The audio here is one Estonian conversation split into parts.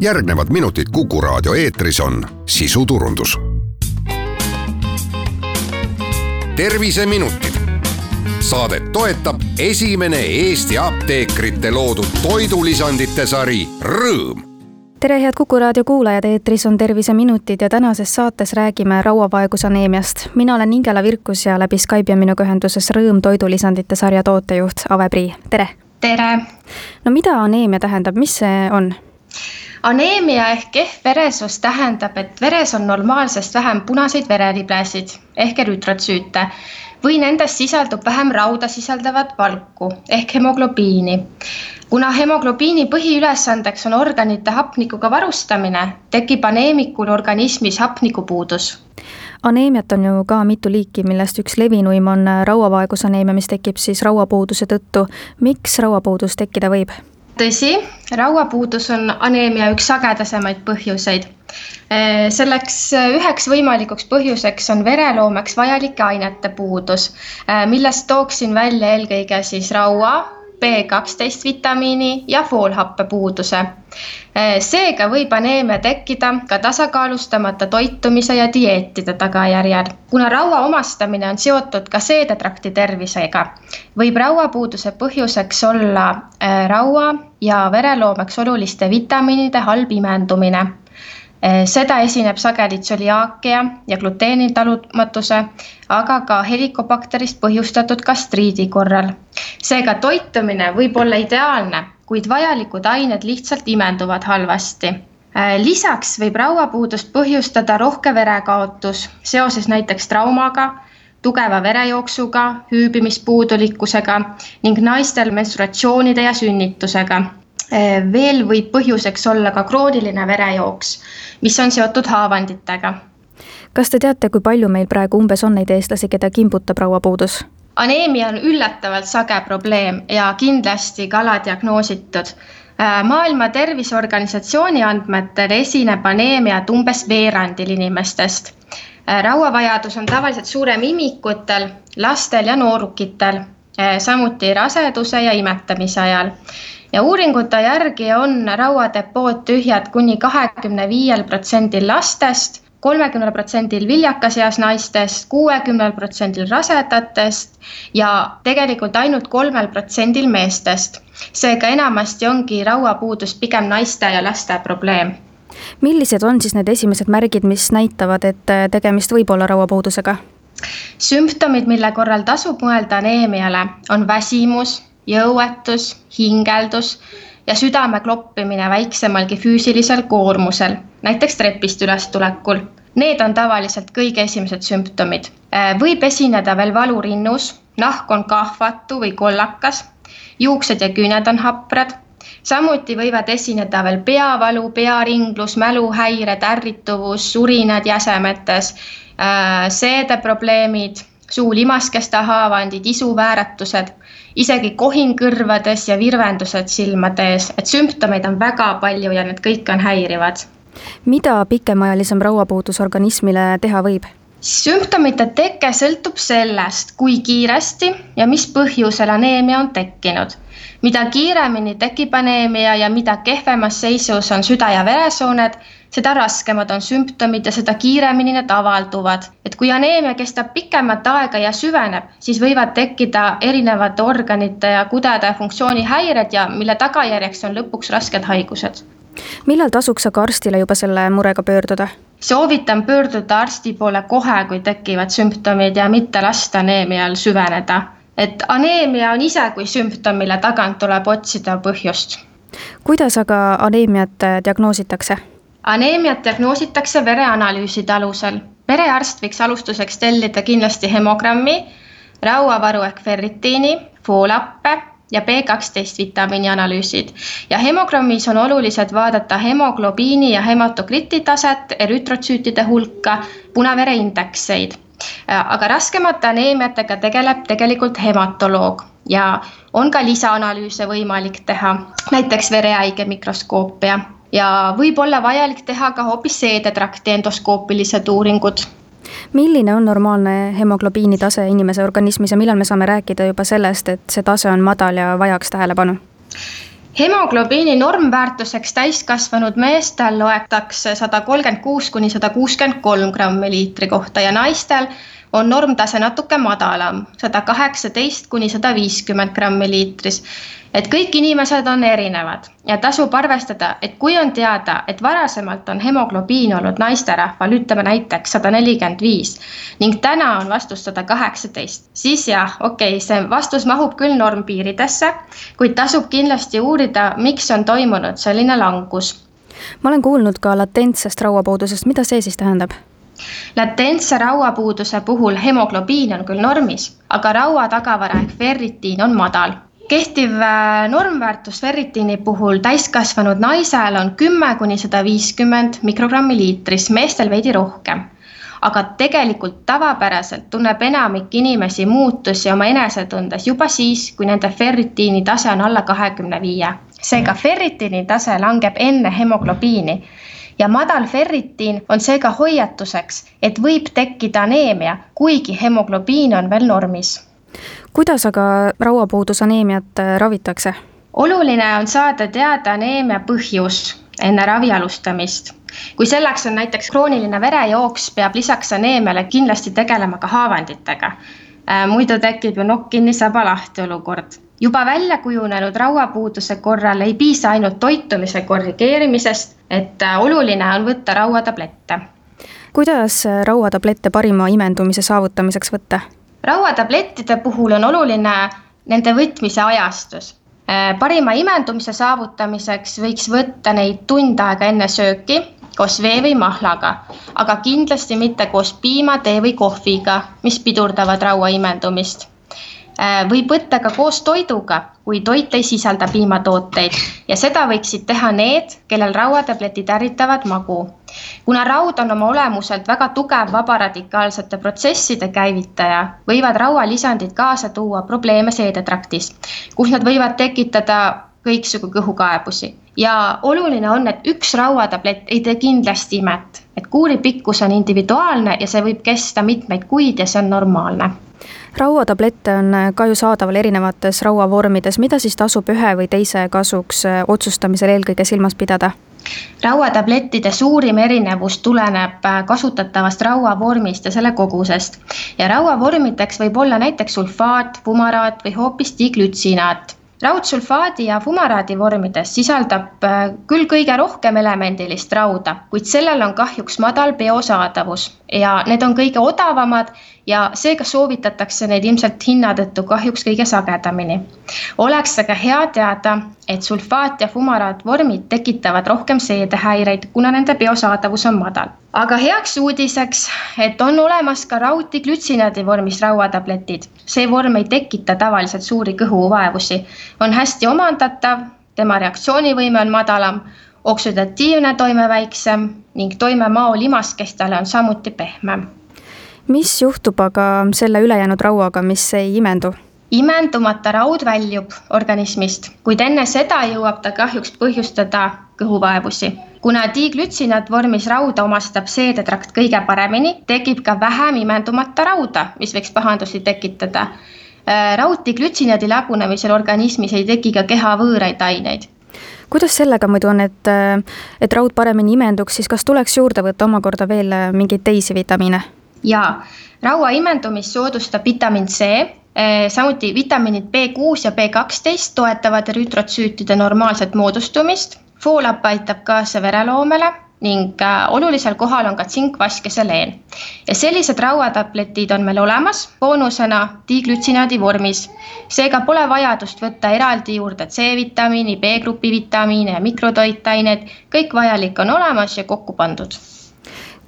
järgnevad minutid Kuku raadio eetris on sisuturundus. terviseminutid. Saadet toetab esimene Eesti apteekrite loodud toidulisandite sari Rõõm tere, head Kuku raadio kuulajad, eetris on Terviseminutid ja tänases saates räägime rauavaegusaneemiast. mina olen Ingela Virkus ja läbi Skype'i on minuga ühenduses Rõõm toidulisandite sarja tootejuht Ave Prii, tere! tere! no mida aneemia tähendab, mis see on? Aneemia ehk kehv veresus tähendab, et veres on normaalsest vähem punaseid vereliblesid ehk erütrotsüüte või nendes sisaldub vähem rauda sisaldavat valku ehk hemoglobiini. kuna hemoglobiini põhiülesandeks on organite hapnikuga varustamine, tekib aneemikul organismis hapnikupuudus aneemiat on ju ka mitu liiki, millest üks levinuim on rauavaegusaneemia, mis tekib siis rauapuuduse tõttu. miks rauapuudus tekkida võib? Tõsi, rauapuudus on aneemia üks sagedasemaid põhjuseid. Selleks üheks võimalikuks põhjuseks on vereloomeks vajalike ainete puudus, millest tooksin välja eelkõige siis raua, B kaksteist vitamiini ja foolhappe puuduse. seega võib aneemia tekkida ka tasakaalustamata toitumise ja dieetide tagajärjel. kuna raua omastamine on seotud ka seedetrakti tervisega, võib rauapuuduse põhjuseks olla raua ja vereloomeks oluliste vitamiinide halb imendumine seda esineb sageli tsöliaakia ja gluteenitalumatuse, aga ka helikobakterist põhjustatud gastriidi korral. seega toitumine võib olla ideaalne, kuid vajalikud ained lihtsalt imenduvad halvasti eh, lisaks võib rauapuudust põhjustada rohke verekaotus seoses näiteks traumaga, tugeva verejooksuga, hüübimispuudulikkusega ning naistel menstruatsioonide ja sünnitusega Eh, veel võib põhjuseks olla ka krooniline verejooks, mis on seotud haavanditega. kas te teate, kui palju meil praegu umbes on neid eestlasi, keda kimbutab rauapuudus? aneemia on üllatavalt sage probleem ja kindlasti ka aladiagnoositud. Eh, maailma Terviseorganisatsiooni andmetel esineb aneemiat umbes veerandil inimestest. Eh, rauavajadus on tavaliselt suurem imikutel, lastel ja noorukitel, samuti raseduse ja imetamise ajal ja uuringute järgi on rauadepood tühjad kuni kahekümne viiel protsendil lastest, kolmekümnel protsendil viljakas eas naistest, kuuekümnel protsendil rasedatest ja tegelikult ainult kolmel protsendil meestest. seega enamasti ongi rauapuudus pigem naiste ja laste probleem millised on siis need esimesed märgid, mis näitavad, et tegemist võib olla rauapuudusega? sümptomid, mille korral tasub mõelda aneemiale, on väsimus, jõuetus, hingeldus ja südame kloppimine väiksemalgi füüsilisel koormusel, näiteks trepist ülestulekul. Need on tavaliselt kõige esimesed sümptomid. Äh, võib esineda veel valu rinnus, nahk on kahvatu või kollakas, juuksed ja küüned on haprad samuti võivad esineda veel peavalu, pearinglus, mäluhäired, ärrituvus, surinad jäsemetes, äh, seedeprobleemid, suu limaskeste haavandid, isuvääratused isegi kohin kõrvades ja virvendused silmade ees, et sümptomeid on väga palju ja need kõik on häirivad. mida pikemaajalisem rauapuudus organismile teha võib? sümptomite teke sõltub sellest, kui kiiresti ja mis põhjusel aneemia on tekkinud. mida kiiremini tekib aneemia ja mida kehvemas seisus on süda ja veresooned, seda raskemad on sümptomid ja seda kiiremini need avalduvad. et kui aneemia kestab pikemat aega ja süveneb, siis võivad tekkida erinevate organite ja kudede funktsioonihäired ja mille tagajärjeks on lõpuks rasked haigused. millal tasuks aga arstile juba selle murega pöörduda? soovitan pöörduda arsti poole kohe, kui tekivad sümptomid ja mitte lasta aneemial süveneda. et aneemia on ise kui sümptom, mille tagant tuleb otsida põhjust. kuidas aga aneemiat diagnoositakse? Aneemiat diagnoositakse vereanalüüside alusel. perearst võiks alustuseks tellida kindlasti hemogrammi, rauavaru ehk ferritiini, foolappe ja B kaksteist vitamiini analüüsid. ja hemogrammis on olulised vaadata hemoglobiini ja hematokriti taset, erütrotsüütide hulka, punavere indekseid. aga raskemate aneemiatega tegeleb tegelikult hematoloog ja on ka lisaanalüüse võimalik teha, näiteks verehaige mikroskoopia ja võib olla vajalik teha ka hoopis seedetrakti endoskoopilised uuringud milline on normaalne hemoglobiini tase inimese organismis ja millal me saame rääkida juba sellest, et see tase on madal ja vajaks tähelepanu? hemoglobiini normväärtuseks täiskasvanud meestel loetakse sada kolmkümmend kuus kuni sada kuuskümmend kolm grammi liitri kohta ja naistel on normtase natuke madalam, sada kaheksateist kuni sada viiskümmend grammi liitris. et kõik inimesed on erinevad ja tasub arvestada, et kui on teada, et varasemalt on hemoglobiin olnud naisterahval, ütleme näiteks sada nelikümmend viis ning täna on vastus sada kaheksateist, siis jah, okei okay,, see vastus mahub küll normpiiridesse, kuid tasub kindlasti uurida, miks on toimunud selline langus ma olen kuulnud ka latentsest rauapuudusest, mida see siis tähendab? Latentse rauapuuduse puhul hemoglobiin on küll normis, aga rauatagavara ehk ferritiin on madal. kehtiv äh, normväärtus ferritiini puhul täiskasvanud naisel on kümme kuni sada viiskümmend mikrogrammi liitris, meestel veidi rohkem aga tegelikult tavapäraselt tunneb enamik inimesi muutusi oma enesetundes juba siis, kui nende ferritiini tase on alla kahekümne viie. seega ferritiini tase langeb enne hemoglobiini ja madal ferritiin on seega hoiatuseks, et võib tekkida aneemia, kuigi hemoglobiin on veel normis. kuidas aga rauapuudusaneemiat äh, ravitakse? oluline on saada teada aneemia põhjus enne ravi alustamist. kui selleks on näiteks krooniline verejooks, peab lisaks aneemiale kindlasti tegelema ka haavanditega. Äh, muidu tekib ju nokk kinni, saba lahti olukord juba välja kujunenud rauapuuduse korral ei piisa ainult toitumise korrigeerimisest, et äh, oluline on võtta rauatablette. kuidas äh, rauatablette parima imendumise saavutamiseks võtta? rauatablettide puhul on oluline nende võtmise ajastus. Äh, parima imendumise saavutamiseks võiks võtta neid tund aega enne sööki koos vee või mahlaga, aga kindlasti mitte koos piima, tee või kohviga, mis pidurdavad raua imendumist võib võtta ka koos toiduga, kui toit ei sisalda piimatooteid. Ja seda võiksid teha need, kellel rauatabletid ärritavad magu. kuna raud on oma olemuselt väga tugev vabaradikaalsete protsesside käivitaja, võivad raualisandid kaasa tuua probleeme seedetraktis, kus nad võivad tekitada kõiksugu kõhukaebusi. Ja oluline on, et üks rauatablett ei tee kindlasti imet, et kuuri pikkus on individuaalne ja see võib kesta mitmeid kuid ja see on normaalne rauatablette on äh, ka ju saadaval erinevates rauavormides, mida siis tasub ühe või teise kasuks äh, otsustamisel eelkõige silmas pidada? rauatablettide suurim erinevus tuleneb äh, kasutatavast rauavormist ja selle kogusest. Ja rauavormideks võib olla näiteks sulfaat, fumaraat või hoopis diglütsinaat. Raudsulfaadi ja fumaraadi vormides sisaldab küll kõige rohkem elemendilist rauda, kuid sellel on kahjuks madal biosaadavus ja need on kõige odavamad ja seega soovitatakse neid ilmselt hinna tõttu kahjuks kõige sagedamini. oleks aga hea teada, et sulfaat ja fumaraatvormid tekitavad rohkem seedehäireid, kuna nende biosaadavus on madal. aga heaks uudiseks, et on olemas ka rauddiglütsinaadi vormis rauatabletid. see vorm ei tekita tavaliselt suuri kõhuvaevusi, on hästi omandatav, tema reaktsioonivõime on madalam, oksüdatiivne toime väiksem ning toime mao limaskestele on samuti pehmem. Mis juhtub aga selle ülejäänud rauaga, mis ei imendu? imendumata raud väljub organismist, kuid enne seda jõuab ta kahjuks põhjustada kõhuvaevusi. kuna diglütsinat vormis rauda omastab seedetrakt kõige paremini, tekib ka vähem imendumata rauda, mis võiks pahandusi tekitada. Äh, rauddiglütsinaadi lagunemisel organismis ei teki ka keha võõraid aineid kuidas sellega muidu on, et, äh, et raud paremini imenduks, siis kas tuleks juurde võtta omakorda veel äh, mingeid teisi vitamiine? Jaa, raua imendumist soodustab vitamiin C Äh, samuti vitamiinid B6 ja B12 toetavad erütrotsüütide normaalset moodustumist. foolap aitab kaasa vereloomele ning äh, olulisel kohal on ka tsink, vask ja seleen. ja sellised rauatabletid on meil olemas boonusena diglütsinaadi vormis. seega pole vajadust võtta eraldi juurde C-vitamiini, B-grupi vitamiine ja mikrotoitaineid, kõik vajalik on olemas ja kokku pandud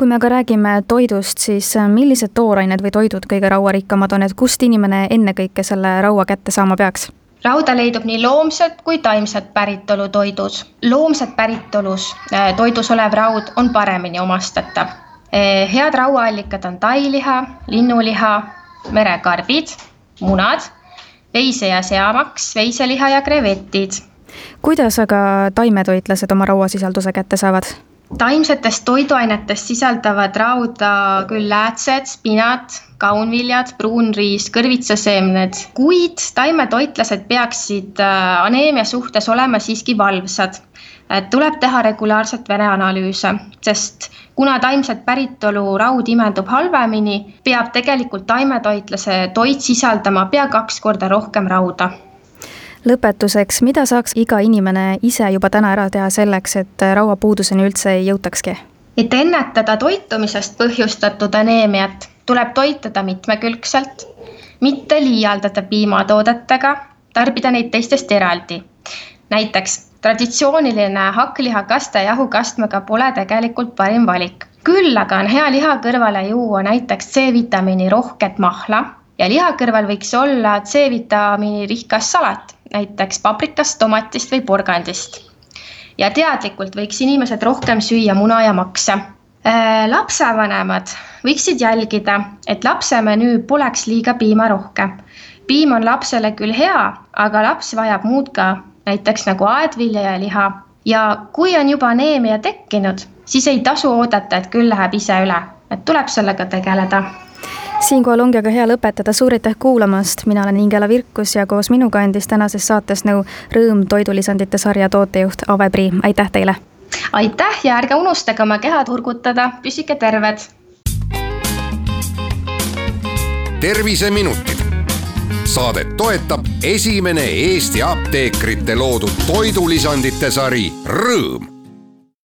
kui me aga räägime toidust, siis äh, millised toorained või toidud kõige rauarikkamad on, et kust inimene ennekõike selle raua kätte saama peaks? rauda leidub nii loomset kui taimset päritolu toidus. loomset päritolus äh, toidus olev raud on paremini omastatav. Äh, head rauaallikad on tailiha, linnuliha, merekarbid, munad, veise- ja seamaks, veiseliha ja krevetid. kuidas aga taimetoitlased oma rauasisalduse kätte saavad? Taimsetest toiduainetest sisaldavad rauda küll läätsed, spinat, kaunviljad, pruunriis, kõrvitsaseemned, kuid taimetoitlased peaksid äh, aneemia suhtes olema siiski valvsad. tuleb teha regulaarselt vereanalüüse, sest kuna taimset päritolu raud imendub halvemini, peab tegelikult taimetoitlase toit sisaldama pea kaks korda rohkem rauda lõpetuseks, mida saaks iga inimene ise juba täna ära teha selleks, et rauapuuduseni üldse ei jõutakski? et ennetada toitumisest põhjustatud aneemiat, tuleb toituda mitmekülgselt, mitte liialdada piimatoodetega, tarbida neid teistest eraldi. näiteks traditsiooniline hakklihakaste jahukastmega pole tegelikult parim valik. küll aga on hea liha kõrvale juua näiteks C-vitamiini rohket mahla ja liha kõrval võiks olla C-vitamiini rikas salat, näiteks paprikast, tomatist või porgandist. ja teadlikult võiks inimesed rohkem süüa muna ja makse äh, lapsevanemad võiksid jälgida, et lapse menüü poleks liiga piimarohke. piim on lapsele küll hea, aga laps vajab muud ka, näiteks nagu aedvilja ja liha. ja kui on juba aneemia tekkinud, siis ei tasu oodata, et küll läheb ise üle, et tuleb sellega tegeleda siinkohal ongi aga hea lõpetada, suur aitäh kuulamast, mina olen Ingela Virkus ja koos minuga andis tänases saates nõu Rõõm toidulisandite sarja tootejuht Ave Prii, aitäh teile! aitäh ja ärge unustage oma keha turgutada, püsige terved! terviseminutid. saadet toetab esimene Eesti apteekrite loodud toidulisandite sari Rõõm